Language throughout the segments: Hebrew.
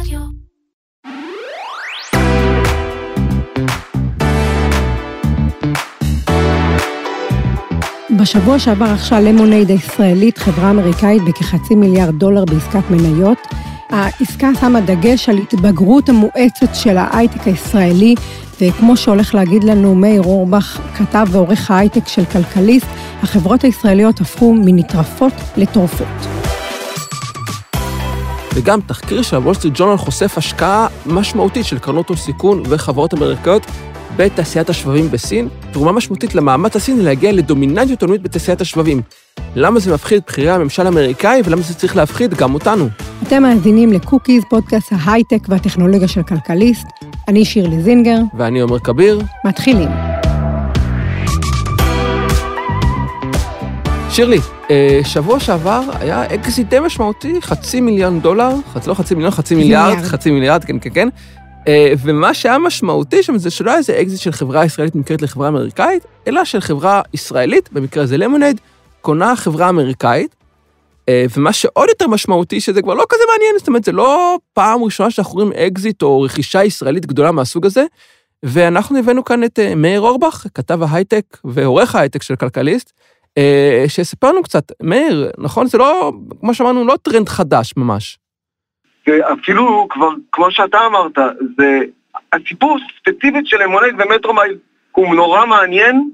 רדיו. בשבוע שעבר רכשה למונייד הישראלית, חברה אמריקאית בכחצי מיליארד דולר בעסקת מניות. העסקה שמה דגש על התבגרות המואצת של ההייטק הישראלי, וכמו שהולך להגיד לנו מאיר אורבך, כתב ועורך ההייטק של כלכליסט, החברות הישראליות הפכו מנטרפות לטורפות. וגם תחקיר של הוול סטריט ג'ורנל חושף השקעה משמעותית של קרנות הון סיכון וחברות אמריקאיות בתעשיית השבבים בסין, תרומה משמעותית למאמץ הסיני להגיע לדומיננטיות עולמית בתעשיית השבבים. למה זה מפחיד את בכירי הממשל האמריקאי ולמה זה צריך להפחיד גם אותנו? אתם מאזינים לקוקיז, פודקאסט ההייטק והטכנולוגיה של כלכליסט. אני שירלי זינגר, ואני עומר כביר. מתחילים. שירלי, שבוע שעבר היה אקזיט די משמעותי, חצי מיליון דולר, חצ... לא חצי מיליון, חצי מיליארד, מיליארד. חצי מיליארד, כן, כן, כן. אה, ומה שהיה משמעותי שם זה שלא היה איזה אקזיט של חברה ישראלית נמכרת לחברה אמריקאית, אלא של חברה ישראלית, במקרה הזה למונייד, קונה חברה אמריקאית. אה, ומה שעוד יותר משמעותי, שזה כבר לא כזה מעניין, זאת אומרת, זה לא פעם ראשונה שאנחנו רואים אקזיט או רכישה ישראלית גדולה מהסוג הזה, ואנחנו הבאנו כאן את אה, מאיר אורבך, כתב ההייטק ועורך ההייטק של כלכליסט, אה, שיספר לנו קצת. מאיר, נכון? זה לא, כמו שאמרנו, לא טרנד חדש ממש. אפילו כבר, כמו שאתה אמרת, זה הסיפור ספציפית של למונייד ומטרומייל הוא נורא מעניין,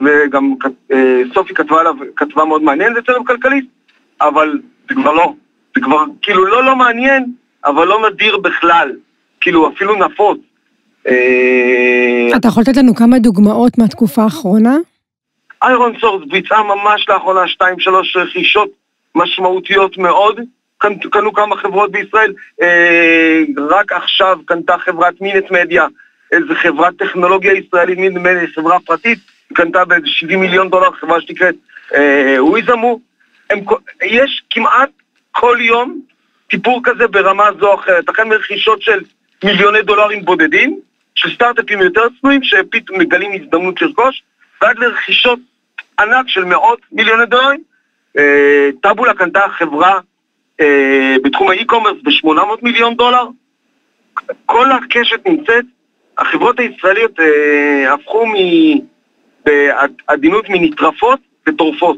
וגם אה, סופי כתבה עליו, כתבה מאוד מעניין, אצלנו בכלכליסט, אבל זה כבר לא. זה כבר כאילו לא לא מעניין, אבל לא נדיר בכלל. כאילו אפילו נפוץ. אה, אתה יכול לתת לנו כמה דוגמאות מהתקופה האחרונה? איירון סורס ביצעה ממש לאחרונה שתיים שלוש רכישות משמעותיות מאוד. קנו, כמה חברות בישראל, אה, רק עכשיו קנתה חברת מינוט מדיה, איזה חברת טכנולוגיה ישראלית, מינוט מדיה, חברה פרטית, קנתה באיזה 70 מיליון דולר חברה שנקראת אה, וואזימו. יש כמעט כל יום סיפור כזה ברמה זו או אחרת, החל מרכישות של מיליוני דולרים בודדים, של סטארט-אפים יותר צנועים שפתאום מגלים הזדמנות לרכוש, ועד לרכישות ענק של מאות מיליוני דולרים. אה, טאבולה קנתה חברה אה, בתחום האי-קומרס ב-800 מיליון דולר. כל הקשת נמצאת, החברות הישראליות אה, הפכו בעדינות מנטרפות לטורפות.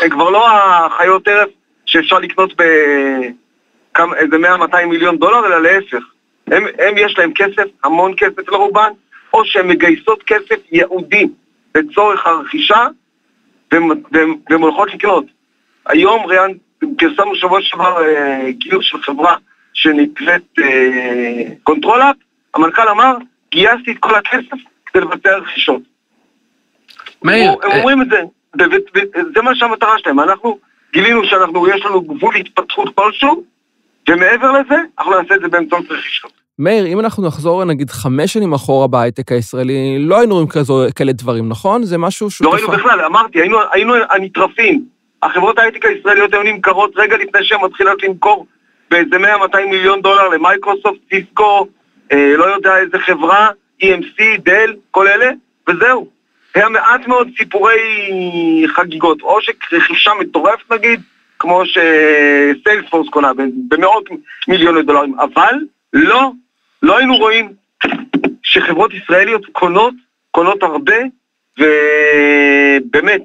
הן כבר לא החיות טרף שאפשר לקנות באיזה 100-200 מיליון דולר, אלא להפך. הם, הם יש להם כסף, המון כסף לרובן, או שהן מגייסות כסף ייעודי לצורך הרכישה, והן הולכות לקנות. היום ראיין, פרסמנו שבוע שעבר אה, גיוס של חברה שנקראת אה, קונטרול אפ, המנכ"ל אמר, גייסתי את כל הכסף כדי לבצע רכישות. מאיר, הם אה, אומרים את זה, ו- ו- ו- זה מה שהמטרה שלהם, אנחנו גילינו שאנחנו, יש לנו גבול התפתחות כלשהו, ומעבר לזה, אנחנו נעשה את זה באמצעות רכישות. מאיר, אם אנחנו נחזור נגיד חמש שנים אחורה בהייטק הישראלי, לא היינו רואים כזו, כאלה דברים, נכון? זה משהו שהוא... לא ראינו בכלל, אמרתי, היינו, היינו הנטרפים. החברות ההייטק הישראליות היו נמכרות רגע לפני שהן מתחילות למכור באיזה 100-200 מיליון דולר למייקרוסופט, סיסקו, אה, לא יודע איזה חברה, EMC, דל, כל אלה, וזהו. היה מעט מאוד סיפורי חגיגות, או שרכישה מטורפת נגיד, כמו שסיילספורס קונה במאות מיליוני דולרים, אבל לא, לא היינו רואים שחברות ישראליות קונות, קונות הרבה, ובאמת,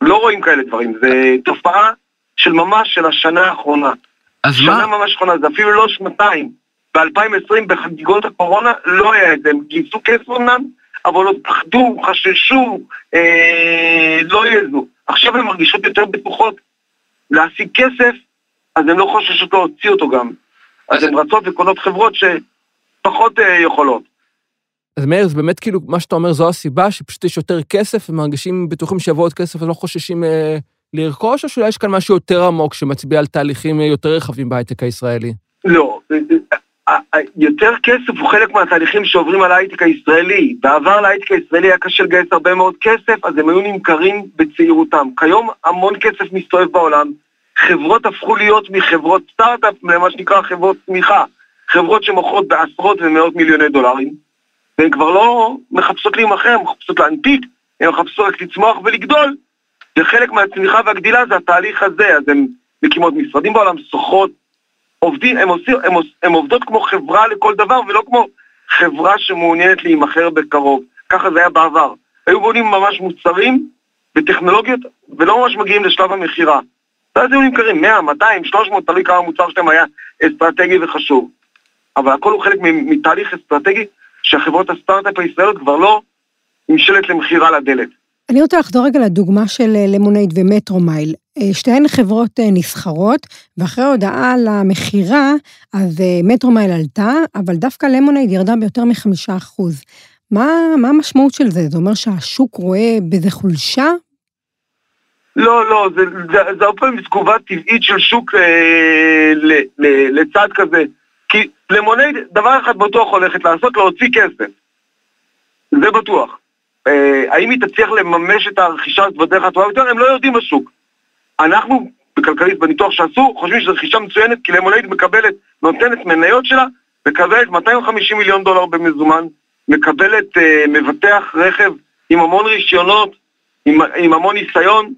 לא רואים כאלה דברים. זה תופעה של ממש של השנה האחרונה. אז שנה ממש האחרונה, זה אפילו לא שנתיים. ב-2020 בחגיגות הקורונה לא היה את זה, הם גייסו כסף אמנם, אבל עוד פחדו, חששו, אה, לא העזו. עכשיו הן מרגישות יותר בטוחות להשיג כסף, אז הן לא חוששות להוציא אותו גם. אז הן רצות וקונות חברות שפחות אה, יכולות. אז מאיר, זה באמת כאילו, מה שאתה אומר, זו הסיבה שפשוט יש יותר כסף, ומרגישים בטוחים שיבוא עוד כסף, ולא חוששים אה, לרכוש, או שאולי יש כאן משהו יותר עמוק שמצביע על תהליכים אה, יותר רחבים בהייטק הישראלי? לא, אה, יותר כסף הוא חלק מהתהליכים שעוברים על ההייטק הישראלי. בעבר להייטק הישראלי היה קשה לגייס הרבה מאוד כסף, אז הם היו נמכרים בצעירותם. כיום המון כסף מסתובב בעולם, חברות הפכו להיות מחברות סטארט-אפ למה שנקרא חברות צמיחה. חברות שמוכרות בעשרות ומאות מיליוני דולרים, והן כבר לא מחפשות להימכר, הן מחפשות להנפיק, הן מחפשות רק לצמוח ולגדול, וחלק מהצמיחה והגדילה זה התהליך הזה, אז הן מקימות משרדים בעולם, שוכרות עובדים, הם, עושים, הם, הם עובדות כמו חברה לכל דבר, ולא כמו חברה שמעוניינת להימכר בקרוב. ככה זה היה בעבר. היו בונים ממש מוצרים וטכנולוגיות, ולא ממש מגיעים לשלב המכירה. ואז היו נמכרים 100, 200, 300, תלוי כמה מוצר שלהם היה אסטרטגי וחשוב. אבל הכל הוא חלק מתהליך אסטרטגי שהחברות הסטארט-אפ הישראליות כבר לא נמשלת למכירה לדלת. אני רוצה לחזור רגע לדוגמה של אה, למונייד ומטרומייל. אה, שתיהן חברות אה, נסחרות, ואחרי הודעה על המכירה, אז מטרומייל עלתה, אבל דווקא למונייד ירדה ביותר מחמישה אחוז. מה, מה המשמעות של זה? זה אומר שהשוק רואה בזה חולשה? לא, לא, זה, זה, זה הרבה פעמים תגובה טבעית של שוק אה, ל, ל, לצד כזה. כי למונייד, דבר אחד בטוח הולכת לעשות, להוציא כסף. זה בטוח. אה, האם היא תצליח לממש את הרכישה הזאת בדרך הטובה יותר? הם לא יודעים בשוק. אנחנו, בכלכלית, בניתוח שעשו, חושבים שזו רכישה מצוינת, כי למונייד מקבלת, נותנת מניות שלה, מקבלת 250 מיליון דולר במזומן, מקבלת אה, מבטח רכב עם המון רישיונות, עם, עם המון ניסיון,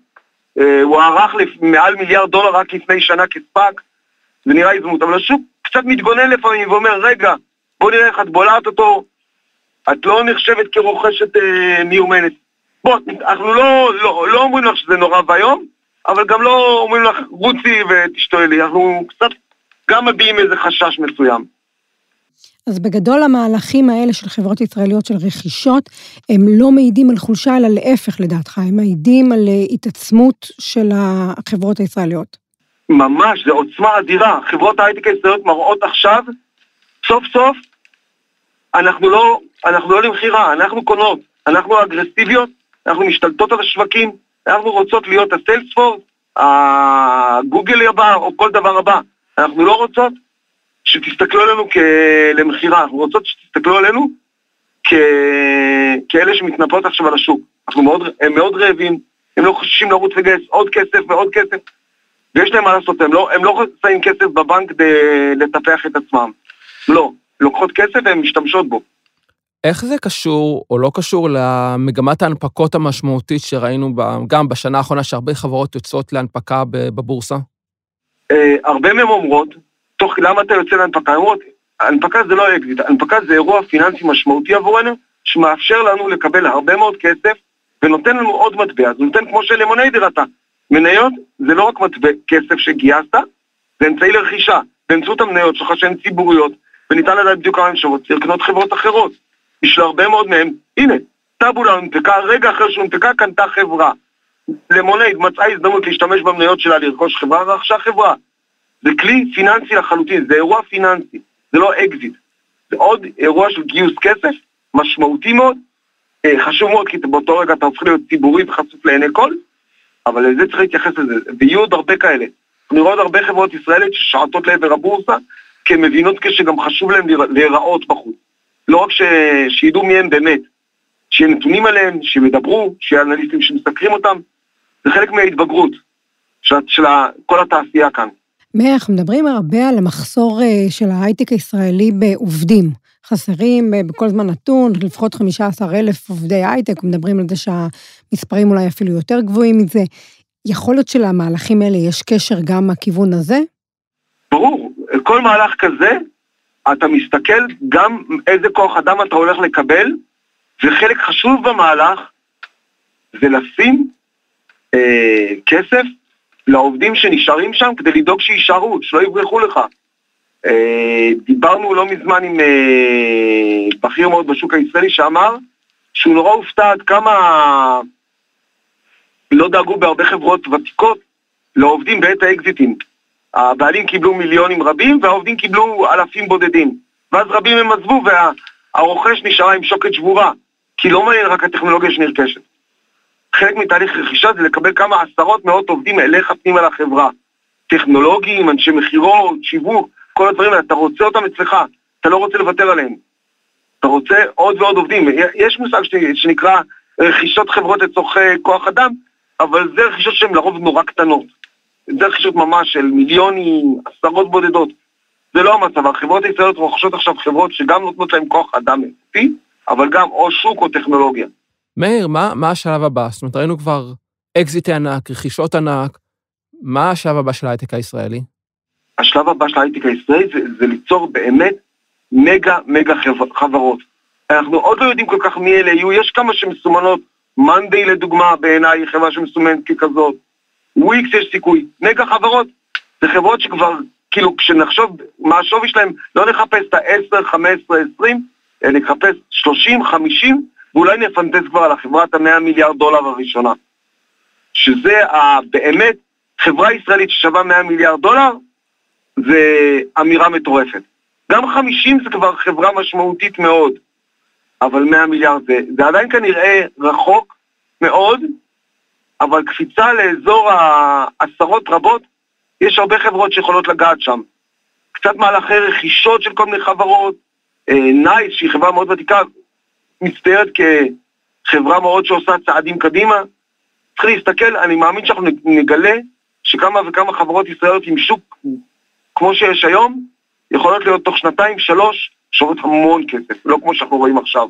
אה, הוא ערך מעל מיליארד דולר רק לפני שנה כספק, זה נראה הזדמנות, אבל השוק קצת מתגונן לפעמים ואומר, רגע, בוא נראה איך את בולעת אותו, את לא נחשבת כרוכשת אה, מיומנת. בוא, אנחנו לא, לא, לא אומרים לך שזה נורא ואיום, אבל גם לא אומרים לך, רוצי ותשתוללי, אנחנו קצת גם מביעים איזה חשש מסוים. אז בגדול המהלכים האלה של חברות ישראליות של רכישות, הם לא מעידים על חולשה, אלא להפך לדעתך, הם מעידים על אה, התעצמות של החברות הישראליות. ממש, זו עוצמה אדירה. חברות ההייטק הישראליות מראות עכשיו, סוף סוף, אנחנו לא, אנחנו לא למכירה, אנחנו קונות, אנחנו אגרסיביות, אנחנו משתלטות על השווקים, אנחנו רוצות להיות הסיילספורט, הגוגל הבא או כל דבר הבא. אנחנו לא רוצות שתסתכלו עלינו למכירה, אנחנו רוצות שתסתכלו עלינו כ... כאלה שמתנפלות עכשיו על השוק. אנחנו מאוד, הם מאוד רעבים, הם לא חוששים לרוץ לגייס עוד כסף ועוד כסף, ויש להם מה לעשות, הם לא, הם לא שמים כסף בבנק כדי לטפח את עצמם. לא, לוקחות כסף והן משתמשות בו. איך זה קשור או לא קשור למגמת ההנפקות המשמעותית שראינו גם בשנה האחרונה, שהרבה חברות יוצאות להנפקה בבורסה? אה, הרבה מהן אומרות, תוך למה אתה יוצא להנפקה? אומרות, הנפקה זה לא אקזיט, הנפקה זה אירוע פיננסי משמעותי עבורנו, שמאפשר לנו לקבל הרבה מאוד כסף ונותן לנו עוד מטבע. זה נותן כמו שלמונייד הראתה. מניות זה לא רק מטבע כסף שגייסת, זה אמצעי לרכישה. באמצעות המניות שלך שהן ציבוריות, וניתן לדעת בדיוק כמה הן שוות, לקנות חברות אחרות. בשביל הרבה מאוד מהם, הנה, טאבולה הונפקה, רגע אחרי שהונפקה קנתה חברה. למונייד מצאה הזדמנות להשתמש במניות שלה לרכוש חברה, רכשה חברה. זה כלי פיננסי לחלוטין, זה אירוע פיננסי, זה לא אקזיט. זה עוד אירוע של גיוס כסף, משמעותי מאוד, אה, חשוב מאוד, כי באותו רגע אתה הופך להיות ציבורי וחשוף לעיני כל, אבל לזה צריך להתייחס לזה, ויהיו עוד הרבה כאלה. אני רואה עוד הרבה חברות ישראליות ששעטות לעבר הבורסה, כי הן מבינות שגם חשוב להן להיראות בחוץ. לא רק ש... שידעו מי הם באמת, שיהיו נתונים עליהם, שידברו, שיהיו אנליסטים שמסקרים אותם, זה חלק מההתבגרות של, של כל התעשייה כאן. מאיר, אנחנו מדברים הרבה על המחסור אה, של ההייטק הישראלי בעובדים. חסרים אה, בכל זמן נתון, לפחות 15 אלף עובדי הייטק, מדברים על זה שהמספרים אולי אפילו יותר גבוהים מזה. יכול להיות שלמהלכים האלה יש קשר גם מהכיוון הזה? ברור, כל מהלך כזה, אתה מסתכל גם איזה כוח אדם אתה הולך לקבל, וחלק חשוב במהלך זה לשים אה, כסף לעובדים שנשארים שם כדי לדאוג שיישארו, שלא יברחו לך. אה, דיברנו לא מזמן עם אה, בכיר מאוד בשוק הישראלי שאמר שהוא נורא הופתע עד כמה לא דאגו בהרבה חברות ותיקות לעובדים בעת האקזיטים. הבעלים קיבלו מיליונים רבים והעובדים קיבלו אלפים בודדים. ואז רבים הם עזבו והרוכש נשארה עם שוקת שבורה, כי לא מעניין רק הטכנולוגיה שנרכשת. חלק מתהליך רכישה זה לקבל כמה עשרות מאות עובדים אליך פנימה לחברה. טכנולוגיים, אנשי מכירות, שיווק, כל הדברים האלה, אתה רוצה אותם אצלך, אתה לא רוצה לוותר עליהם. אתה רוצה עוד ועוד עובדים. יש מושג שנקרא רכישות חברות לצורכי כוח אדם, אבל זה רכישות שהן לרוב נורא קטנות. זה רכישות ממש של מיליונים, עשרות בודדות. זה לא המצב, החברות הישראליות רוכשות עכשיו חברות שגם נותנות להן כוח אדם איכותי, אבל גם או שוק או טכנולוגיה. מאיר, מה, מה השלב הבא? זאת אומרת, ראינו כבר אקזיטי ענק, רכישות ענק, מה השלב הבא של ההייטק הישראלי? השלב הבא של ההייטק הישראלי זה, זה ליצור באמת מגה מגה חברות. אנחנו עוד לא יודעים כל כך מי אלה יהיו, יש כמה שמסומנות, מאנדיי לדוגמה, בעיניי חברה שמסומנת ככזאת. וויקס יש סיכוי. מגה חברות זה חברות שכבר, כאילו, כשנחשוב מה השווי שלהם, לא נחפש את ה-10, 15, 20, אלא נחפש 30, 50, ואולי נפנטז כבר על החברת ה-100 מיליארד דולר הראשונה. שזה באמת, חברה ישראלית ששווה 100 מיליארד דולר, זה אמירה מטורפת. גם 50 זה כבר חברה משמעותית מאוד, אבל 100 מיליארד זה, זה עדיין כנראה רחוק מאוד, אבל קפיצה לאזור העשרות רבות, יש הרבה חברות שיכולות לגעת שם. קצת מהלכי רכישות של כל מיני חברות, נייס, אה, שהיא חברה מאוד ותיקה, מצטיירת כחברה מאוד שעושה צעדים קדימה. צריך להסתכל, אני מאמין שאנחנו נגלה שכמה וכמה חברות ישראליות עם שוק כמו שיש היום, יכולות להיות תוך שנתיים, שלוש, שוות המון כסף, לא כמו שאנחנו רואים עכשיו.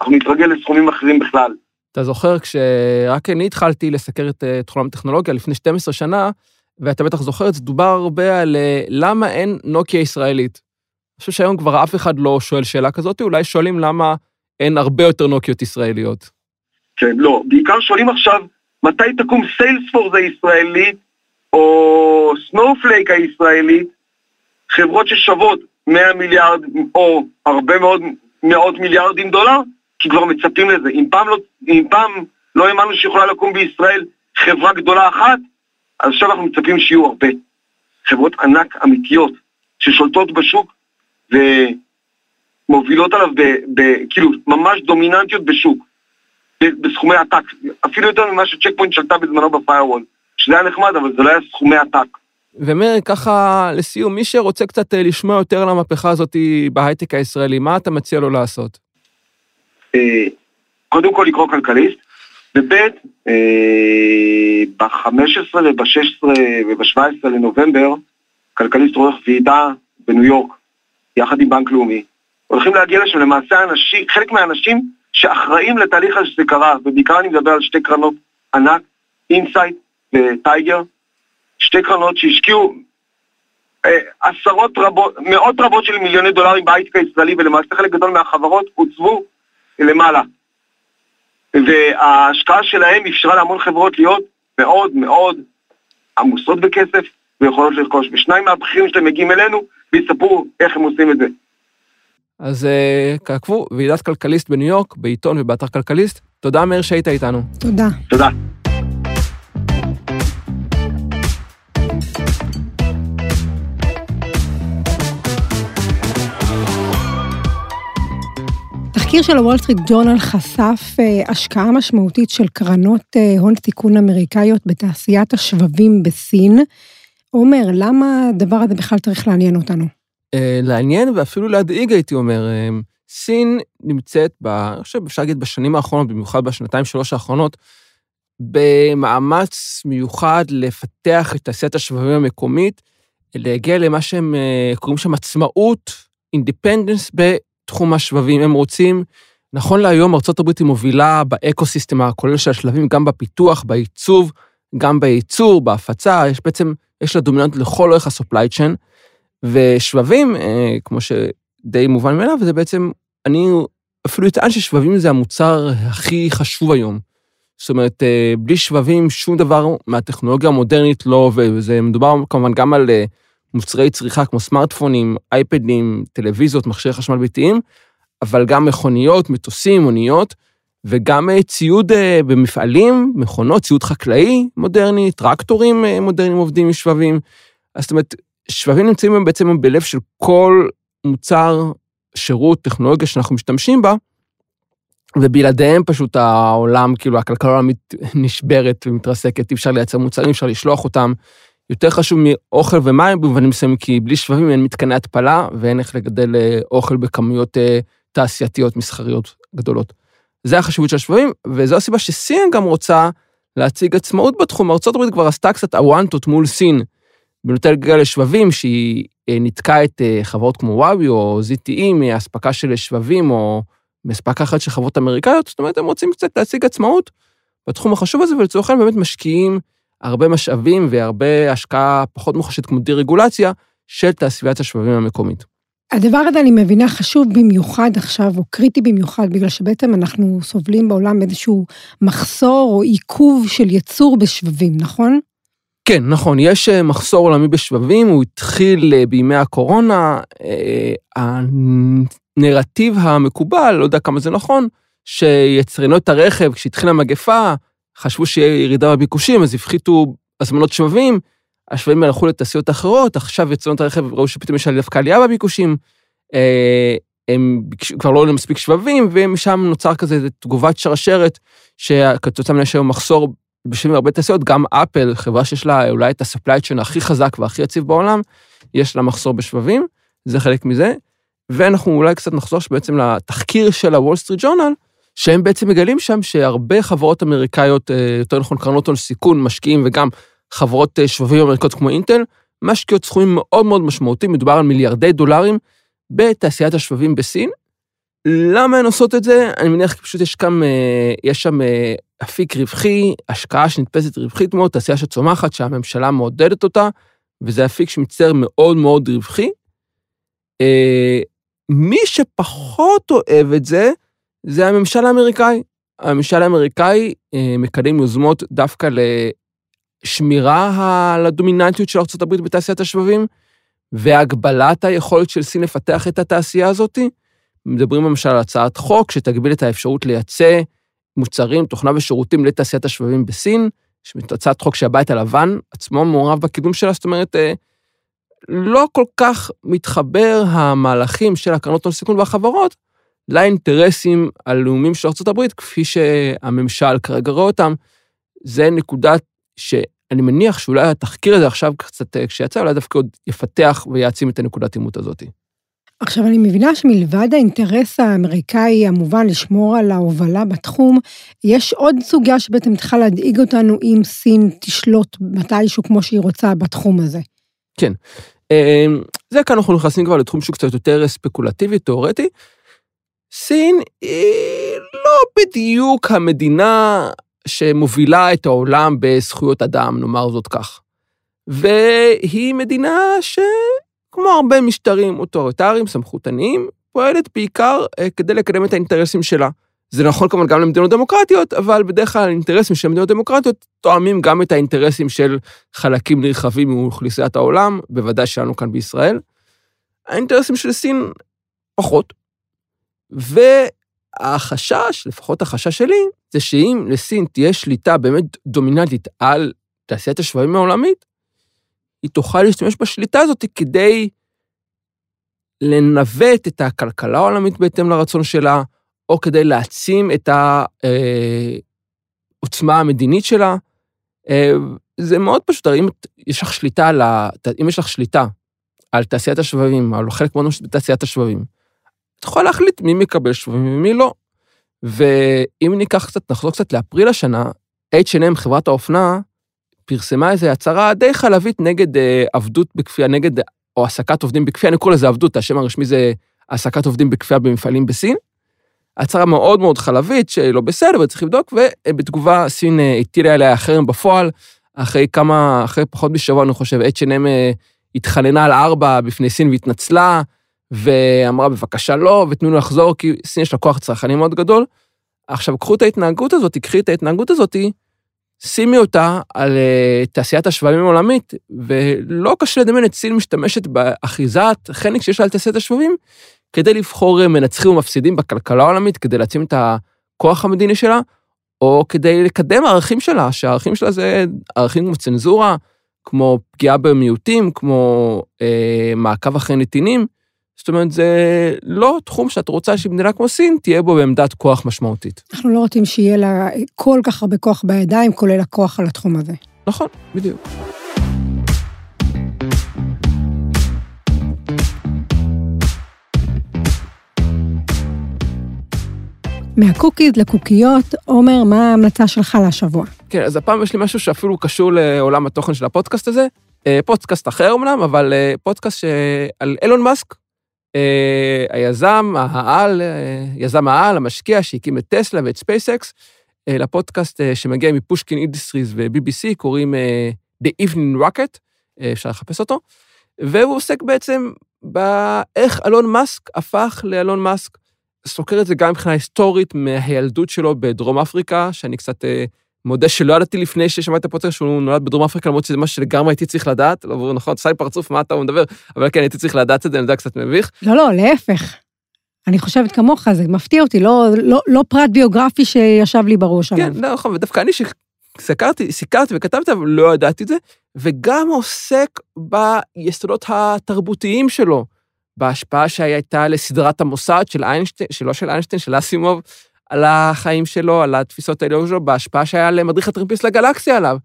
אנחנו נתרגל לסכומים אחרים בכלל. אתה זוכר, כשרק אני התחלתי לסקר את אה, תחום הטכנולוגיה לפני 12 שנה, ואתה בטח זוכר את זה, דובר הרבה על אה, למה אין נוקיה ישראלית. אני חושב שהיום כבר אף אחד לא שואל שאלה כזאת, אולי שואלים למה אין הרבה יותר נוקיות ישראליות. כן, לא, בעיקר שואלים עכשיו, מתי תקום סיילספורס הישראלית, או סנופלייק הישראלית, חברות ששוות 100 מיליארד או הרבה מאוד מאות מיליארדים דולר, כי כבר מצפים לזה. אם פעם לא, אם פעם לא האמנו שיכולה לקום בישראל חברה גדולה אחת, אז עכשיו אנחנו מצפים שיהיו הרבה. חברות ענק אמיתיות ששולטות בשוק ומובילות עליו, ב, ב, כאילו, ממש דומיננטיות בשוק, בסכומי עתק, אפילו יותר ממה שצ'ק פוינט שלטה בזמנו ב firewall, שזה היה נחמד, אבל זה לא היה סכומי עתק. ומאיר, ככה לסיום, מי שרוצה קצת אה, לשמוע יותר על המהפכה הזאת בהייטק הישראלי, מה אתה מציע לו לעשות? אה, קודם כל לקרוא כלכליסט, וב' אה, ב-15 וב-16 וב-17 לנובמבר, כלכליסט עורך ועידה בניו יורק, יחד עם בנק לאומי. הולכים להגיע לשם למעשה אנשים, חלק מהאנשים שאחראים לתהליך הזה שזה קרה, ובעיקר אני מדבר על שתי קרנות ענק, אינסייט וטייגר, שתי קרנות שהשקיעו אה, עשרות רבות, מאות רבות של מיליוני דולרים בהייטק הישראלי, ולמעשה חלק גדול מהחברות הוצבו למעלה. וההשקעה שלהם אפשרה להמון חברות להיות מאוד מאוד עמוסות בכסף ויכולות לרכוש. ושניים מהבכירים שלהם מגיעים אלינו ויספרו איך הם עושים את זה. אז תעקבו, אה, ועידת כלכליסט בניו יורק, בעיתון ובאתר כלכליסט. תודה, מאיר, שהיית איתנו. תודה. תודה. תחקיר של הוול סטריט ג'ורנל חשף אה, השקעה משמעותית של קרנות אה, הון סיכון אמריקאיות בתעשיית השבבים בסין. עומר, למה הדבר הזה בכלל צריך לעניין אותנו? אה, לעניין ואפילו להדאיג, הייתי אומר. סין נמצאת, ב, אני חושב, אפשר להגיד בשנים האחרונות, במיוחד בשנתיים, שלוש האחרונות, במאמץ מיוחד לפתח את תעשיית השבבים המקומית, להגיע למה שהם קוראים שם עצמאות, independence בתחום השבבים. הם רוצים, נכון להיום ארה"ב היא מובילה ב ecosystem הכולל של השבבים, גם בפיתוח, בעיצוב, גם בייצור, בהפצה, יש בעצם, יש לה dominance לכל אורך ה-supply chain, ושבבים, אה, כמו שדי מובן מאליו, זה בעצם, אני אפילו אטען ששבבים זה המוצר הכי חשוב היום. זאת אומרת, אה, בלי שבבים שום דבר מהטכנולוגיה המודרנית לא עובד, וזה מדובר כמובן גם על אה, מוצרי צריכה כמו סמארטפונים, אייפדים, טלוויזיות, מכשירי חשמל ביתיים, אבל גם מכוניות, מטוסים, אוניות, וגם אה, ציוד אה, במפעלים, מכונות, ציוד חקלאי מודרני, טרקטורים אה, מודרניים עובדים עם שבבים. אז זאת אומרת, שבבים נמצאים בעצם בלב של כל מוצר, שירות, טכנולוגיה שאנחנו משתמשים בה, ובלעדיהם פשוט העולם, כאילו, הכלכלה העולמית נשברת ומתרסקת, אי אפשר לייצר מוצרים, אפשר לשלוח אותם, יותר חשוב מאוכל ומים במובנים מסוימים, כי בלי שבבים אין מתקני התפלה ואין איך לגדל אה, אוכל בכמויות אה, תעשייתיות מסחריות גדולות. זה החשיבות של השבבים, וזו הסיבה שסין גם רוצה להציג עצמאות בתחום. ארה"ב כבר עשתה קצת הוואנטות מול סין, בנותן לגלל לשבבים, שהיא אה, ניתקה את חברות כמו וואוי או ZTE מאספקה של שבבים, או מאספקה אחרת של חברות אמריקאיות, זאת אומרת, הם רוצים קצת להציג עצמאות בתחום החשוב הזה, ולצורך העניין באמת משקיעים הרבה משאבים והרבה השקעה פחות מוחשית כמו דה-רגולציה, של תעשיית השבבים המקומית. הדבר הזה, אני מבינה, חשוב במיוחד עכשיו, או קריטי במיוחד, בגלל שבעצם אנחנו סובלים בעולם איזשהו מחסור או עיכוב של יצור בשבבים, נכון? כן, נכון, יש אה, מחסור עולמי בשבבים, הוא התחיל אה, בימי הקורונה. אה, הנרטיב המקובל, לא יודע כמה זה נכון, שיצרנות הרכב, כשהתחילה המגפה, חשבו שיהיה ירידה בביקושים, אז הפחיתו הזמנות שבבים, השבבים הלכו לתעשיות אחרות, עכשיו יצרנות הרכב ראו שפתאום יש דווקא עלייה בביקושים, הם כבר לא עולים מספיק שבבים, ומשם נוצר כזה תגובת שרשרת, שכתוצאה יש היום מחסור בשביל הרבה תעשיות, גם אפל, חברה שיש לה אולי את ה-supply chain הכי חזק והכי יציב בעולם, יש לה מחסור בשבבים, זה חלק מזה. ואנחנו אולי קצת נחזור בעצם לתחקיר של הוול סטריט ג'ורנל, שהם בעצם מגלים שם שהרבה חברות אמריקאיות, אה, יותר נכון קרנות הון סיכון, משקיעים וגם חברות אה, שבבים אמריקאיות כמו אינטל, משקיעות סכומים מאוד מאוד משמעותיים, מדובר על מיליארדי דולרים בתעשיית השבבים בסין. למה הן עושות את זה? אני מניח כי פשוט יש, כאן, אה, יש שם אפיק רווחי, השקעה שנתפסת רווחית מאוד, תעשייה שצומחת, שהממשלה מעודדת אותה, וזה אפיק שמצטער מאוד מאוד רווחי. מי שפחות אוהב את זה, זה הממשל האמריקאי. הממשל האמריקאי אה, מקדם יוזמות דווקא לשמירה על הדומיננטיות של ארה"ב בתעשיית השבבים, והגבלת היכולת של סין לפתח את התעשייה הזאת. מדברים למשל על הצעת חוק שתגביל את האפשרות לייצא מוצרים, תוכנה ושירותים לתעשיית השבבים בסין, הצעת חוק שהבית הלבן עצמו מעורב בקידום שלה, זאת אומרת, אה, לא כל כך מתחבר המהלכים של הקרנות הון סיכון והחברות לאינטרסים הלאומיים של ארה"ב, כפי שהממשל כרגע רואה אותם. זה נקודה שאני מניח שאולי התחקיר הזה עכשיו קצת, אה, כשיצא, אולי דווקא עוד יפתח ויעצים את הנקודת עימות הזאת. עכשיו, אני מבינה שמלבד האינטרס האמריקאי המובן לשמור על ההובלה בתחום, יש עוד סוגיה שבעצם צריכה להדאיג אותנו אם סין תשלוט מתישהו כמו שהיא רוצה בתחום הזה. כן. אמ, זה כאן אנחנו נכנסים כבר לתחום שהוא קצת יותר ספקולטיבי, תיאורטי. סין היא לא בדיוק המדינה שמובילה את העולם בזכויות אדם, נאמר זאת כך. והיא מדינה ש... כמו הרבה משטרים אוטוריטריים, סמכותניים, פועלת בעיקר אה, כדי לקדם את האינטרסים שלה. זה נכון כמובן גם למדינות דמוקרטיות, אבל בדרך כלל האינטרסים של מדינות דמוקרטיות תואמים גם את האינטרסים של חלקים נרחבים מאוכלוסיית העולם, בוודאי שלנו כאן בישראל. האינטרסים של סין פחות. והחשש, לפחות החשש שלי, זה שאם לסין תהיה שליטה באמת דומיננטית על תעשיית השבבים העולמית, היא תוכל להשתמש בשליטה הזאת כדי לנווט את הכלכלה העולמית בהתאם לרצון שלה, או כדי להעצים את העוצמה המדינית שלה. אה, זה מאוד פשוט, הרי אם יש לך שליטה על. אם יש לך שליטה על תעשיית השבבים, על חלק מאוד בתעשיית השבבים, את יכולה להחליט מי מקבל שבבים ומי לא. ואם ניקח קצת, נחזור קצת לאפריל השנה, H&M, חברת האופנה, פרסמה איזו הצהרה די חלבית נגד אה, עבדות בכפייה, נגד, או העסקת עובדים בכפייה, אני קורא לזה עבדות, השם הרשמי זה העסקת עובדים בכפייה במפעלים בסין. הצהרה מאוד מאוד חלבית, שלא בסדר, וצריך לבדוק, ובתגובה סין אה, הטילה עליה חרם בפועל, אחרי כמה, אחרי פחות משבוע, אני חושב, H&M התחננה על ארבע בפני סין והתנצלה, ואמרה, בבקשה לא, ותנו לו לחזור, כי סין יש לה כוח צרכני מאוד גדול. עכשיו, קחו את ההתנהגות הזאת, קחי את ההתנהגות הזאת, שימי אותה על uh, תעשיית השבבים העולמית, ולא קשה לדמיין את סין משתמשת באחיזת חנק שיש לה על תעשיית השבבים, כדי לבחור אה, מנצחים ומפסידים בכלכלה העולמית, כדי להעצים את הכוח המדיני שלה, או כדי לקדם ערכים שלה, שהערכים שלה זה ערכים כמו צנזורה, כמו פגיעה במיעוטים, כמו אה, מעקב אחרי נתינים. זאת אומרת, זה לא תחום שאת רוצה שמדינה כמו סין תהיה בו בעמדת כוח משמעותית. אנחנו לא רוצים שיהיה לה כל כך הרבה כוח בידיים, כולל הכוח על התחום הזה. נכון, בדיוק. מהקוקיז לקוקיות, עומר, מה ההמלצה שלך לשבוע? כן, אז הפעם יש לי משהו שאפילו קשור לעולם התוכן של הפודקאסט הזה. אה, פודקאסט אחר אמנם, אבל אה, פודקאסט על אילון מאסק, אה, היזם העל, יזם העל, המשקיע שהקים את טסלה ואת ספייסקס, לפודקאסט שמגיע מפושקין אינדסטריז ו-BBC, קוראים The Evening Rocket, אפשר לחפש אותו. והוא עוסק בעצם באיך אלון מאסק הפך לאלון מאסק. סוקר את זה גם מבחינה היסטורית מהילדות שלו בדרום אפריקה, שאני קצת אה, מודה שלא ידעתי לפני ששמעתי את הפודקאסט שהוא נולד בדרום אפריקה, למרות שזה משהו שלגמרי הייתי צריך לדעת, לא ברור נכון, עשה לי פרצוף מה אתה מדבר, אבל כן, הייתי צריך לדעת את זה, אני יודע, קצת מביך. לא, לא, להפך. אני חושבת כמוך, זה מפתיע אותי, לא, לא, לא פרט ביוגרפי שישב לי בראש עליו. כן, לא, נכון, ודווקא אני שסקרתי, סיקרתי וכתבתי, אבל לא ידעתי את זה, וגם עוסק ביסודות התרבותיים שלו, בהשפעה שהייתה לסדרת המוסד של איינשטיין, שלא של איינשטיין, של אסימוב, על החיים שלו, על התפיסות האלה שלו, בהשפעה שהיה למדריך הטרמפיסט לגלקסיה עליו.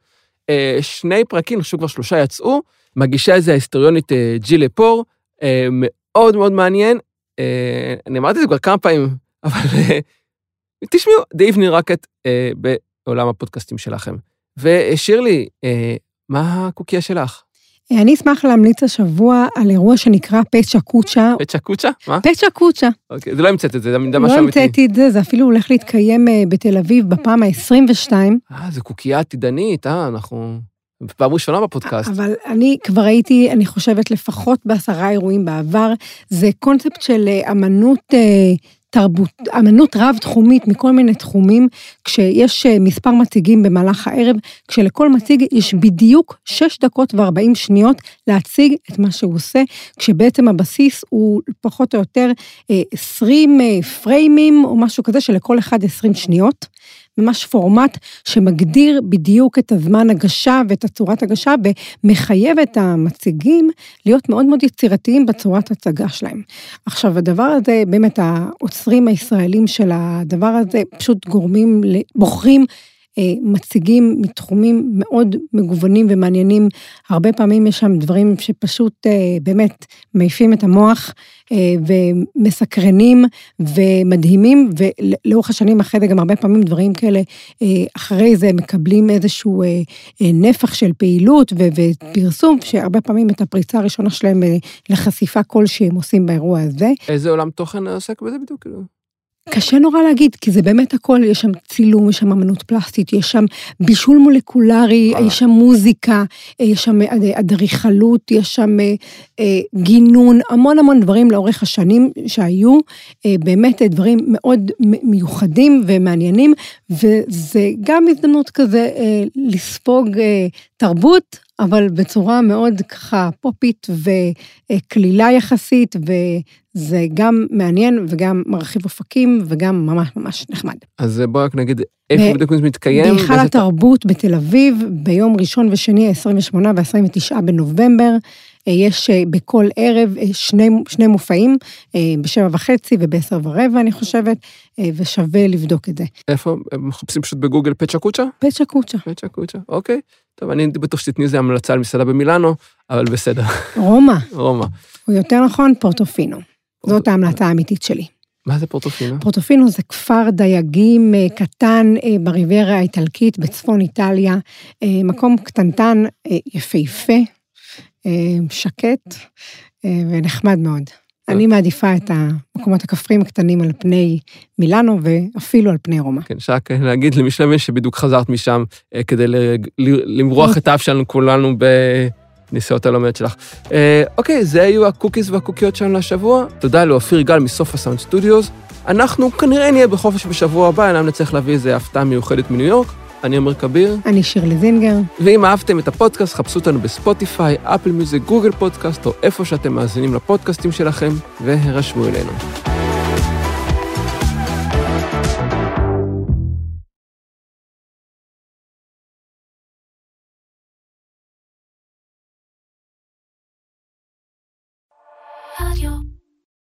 אה, שני פרקים, חושב כבר שלושה יצאו, מגישה איזה ההיסטוריונית אה, ג'יל לפור, אה, מאוד מאוד מעניין. אני אמרתי את זה כבר כמה פעמים, אבל תשמעו, The Evening Rocket בעולם הפודקאסטים שלכם. ושירלי, מה הקוקייה שלך? אני אשמח להמליץ השבוע על אירוע שנקרא פצ'ה קוצ'ה. פצ'ה קוצ'ה? מה? פצ'ה קוצ'ה. אוקיי, זה לא המצאת את זה, זה משהו אמיתי. לא המצאתי את זה, זה אפילו הולך להתקיים אה, בתל אביב בפעם ה-22. אה, זה קוקייה עתידנית, אה, אנחנו... פעם ראשונה בפודקאסט. אבל אני כבר הייתי, אני חושבת, לפחות בעשרה אירועים בעבר. זה קונספט של אה, אמנות אה, תרבות, אמנות רב-תחומית מכל מיני תחומים, כשיש אה, מספר מציגים במהלך הערב, כשלכל מציג יש בדיוק 6 דקות ו-40 שניות להציג את מה שהוא עושה, כשבעצם הבסיס הוא פחות או יותר 20 אה, פריימים או משהו כזה, שלכל אחד 20 שניות. ממש פורמט שמגדיר בדיוק את הזמן הגשה ואת הצורת הגשה, ומחייב את המציגים להיות מאוד מאוד יצירתיים בצורת הצגה שלהם. עכשיו, הדבר הזה, באמת, האוצרים הישראלים של הדבר הזה פשוט גורמים, בוחרים מציגים מתחומים מאוד מגוונים ומעניינים. הרבה פעמים יש שם דברים שפשוט אה, באמת מעיפים את המוח אה, ומסקרנים ומדהימים, ולאורך השנים אחרי זה גם הרבה פעמים דברים כאלה, אחרי זה מקבלים איזשהו נפח של פעילות ופרסום, שהרבה פעמים את הפריצה הראשונה שלהם לחשיפה כלשהי הם עושים באירוע הזה. איזה עולם תוכן עוסק בזה בדיוק? קשה נורא להגיד, כי זה באמת הכל, יש שם צילום, יש שם אמנות פלסטית, יש שם בישול מולקולרי, יש שם מוזיקה, יש שם אדריכלות, יש שם אה, אה, גינון, המון המון דברים לאורך השנים שהיו, אה, באמת דברים מאוד מיוחדים ומעניינים, וזה גם הזדמנות כזה לספוג תרבות, אבל בצורה מאוד ככה פופית וקלילה יחסית, וזה גם מעניין וגם מרחיב אופקים וגם ממש ממש נחמד. אז בואי רק נגיד איפה בדיוק זה מתקיים. בהיכל התרבות בתל אביב, ביום ראשון ושני, 28 ו-29 בנובמבר. יש אה, בכל ערב אה, שני, שני מופעים, אה, בשבע וחצי ובעשר ורבע, אני חושבת, ושווה לבדוק את זה. איפה? מחפשים פשוט בגוגל פצ'ה קוצ'ה? פצ'ה קוצ'ה. פצ'ה קוצ'ה, אוקיי. טוב, אני בטוח שתתני איזה המלצה על מסעדה במילאנו, אבל בסדר. רומא. רומא. או יותר נכון, פורטופינו. זאת ההמלצה האמיתית שלי. מה זה פורטופינו? פורטופינו זה כפר דייגים קטן בריברה האיטלקית בצפון איטליה, מקום קטנטן, יפהפה, אה, שקט אה, ונחמד מאוד. אני מעדיפה את המקומות הכפריים הקטנים על פני מילאנו ואפילו על פני רומא. כן, שרק להגיד למי שלמי שבדיוק חזרת משם אה, כדי למרוח את האף שלנו כולנו בנסיעות הלומד שלך. אוקיי, זה היו הקוקיס והקוקיות שלנו לשבוע. תודה לאופיר גל מסוף הסאונד סטודיוס. אנחנו כנראה נהיה בחופש בשבוע הבא, אלא נצטרך להביא איזה הפתעה מיוחדת מניו יורק. אני עומר כביר. אני שירלי זינגר. ואם אהבתם את הפודקאסט, חפשו אותנו בספוטיפיי, אפל מיוזיק, גוגל פודקאסט, או איפה שאתם מאזינים לפודקאסטים שלכם, והירשמו אלינו.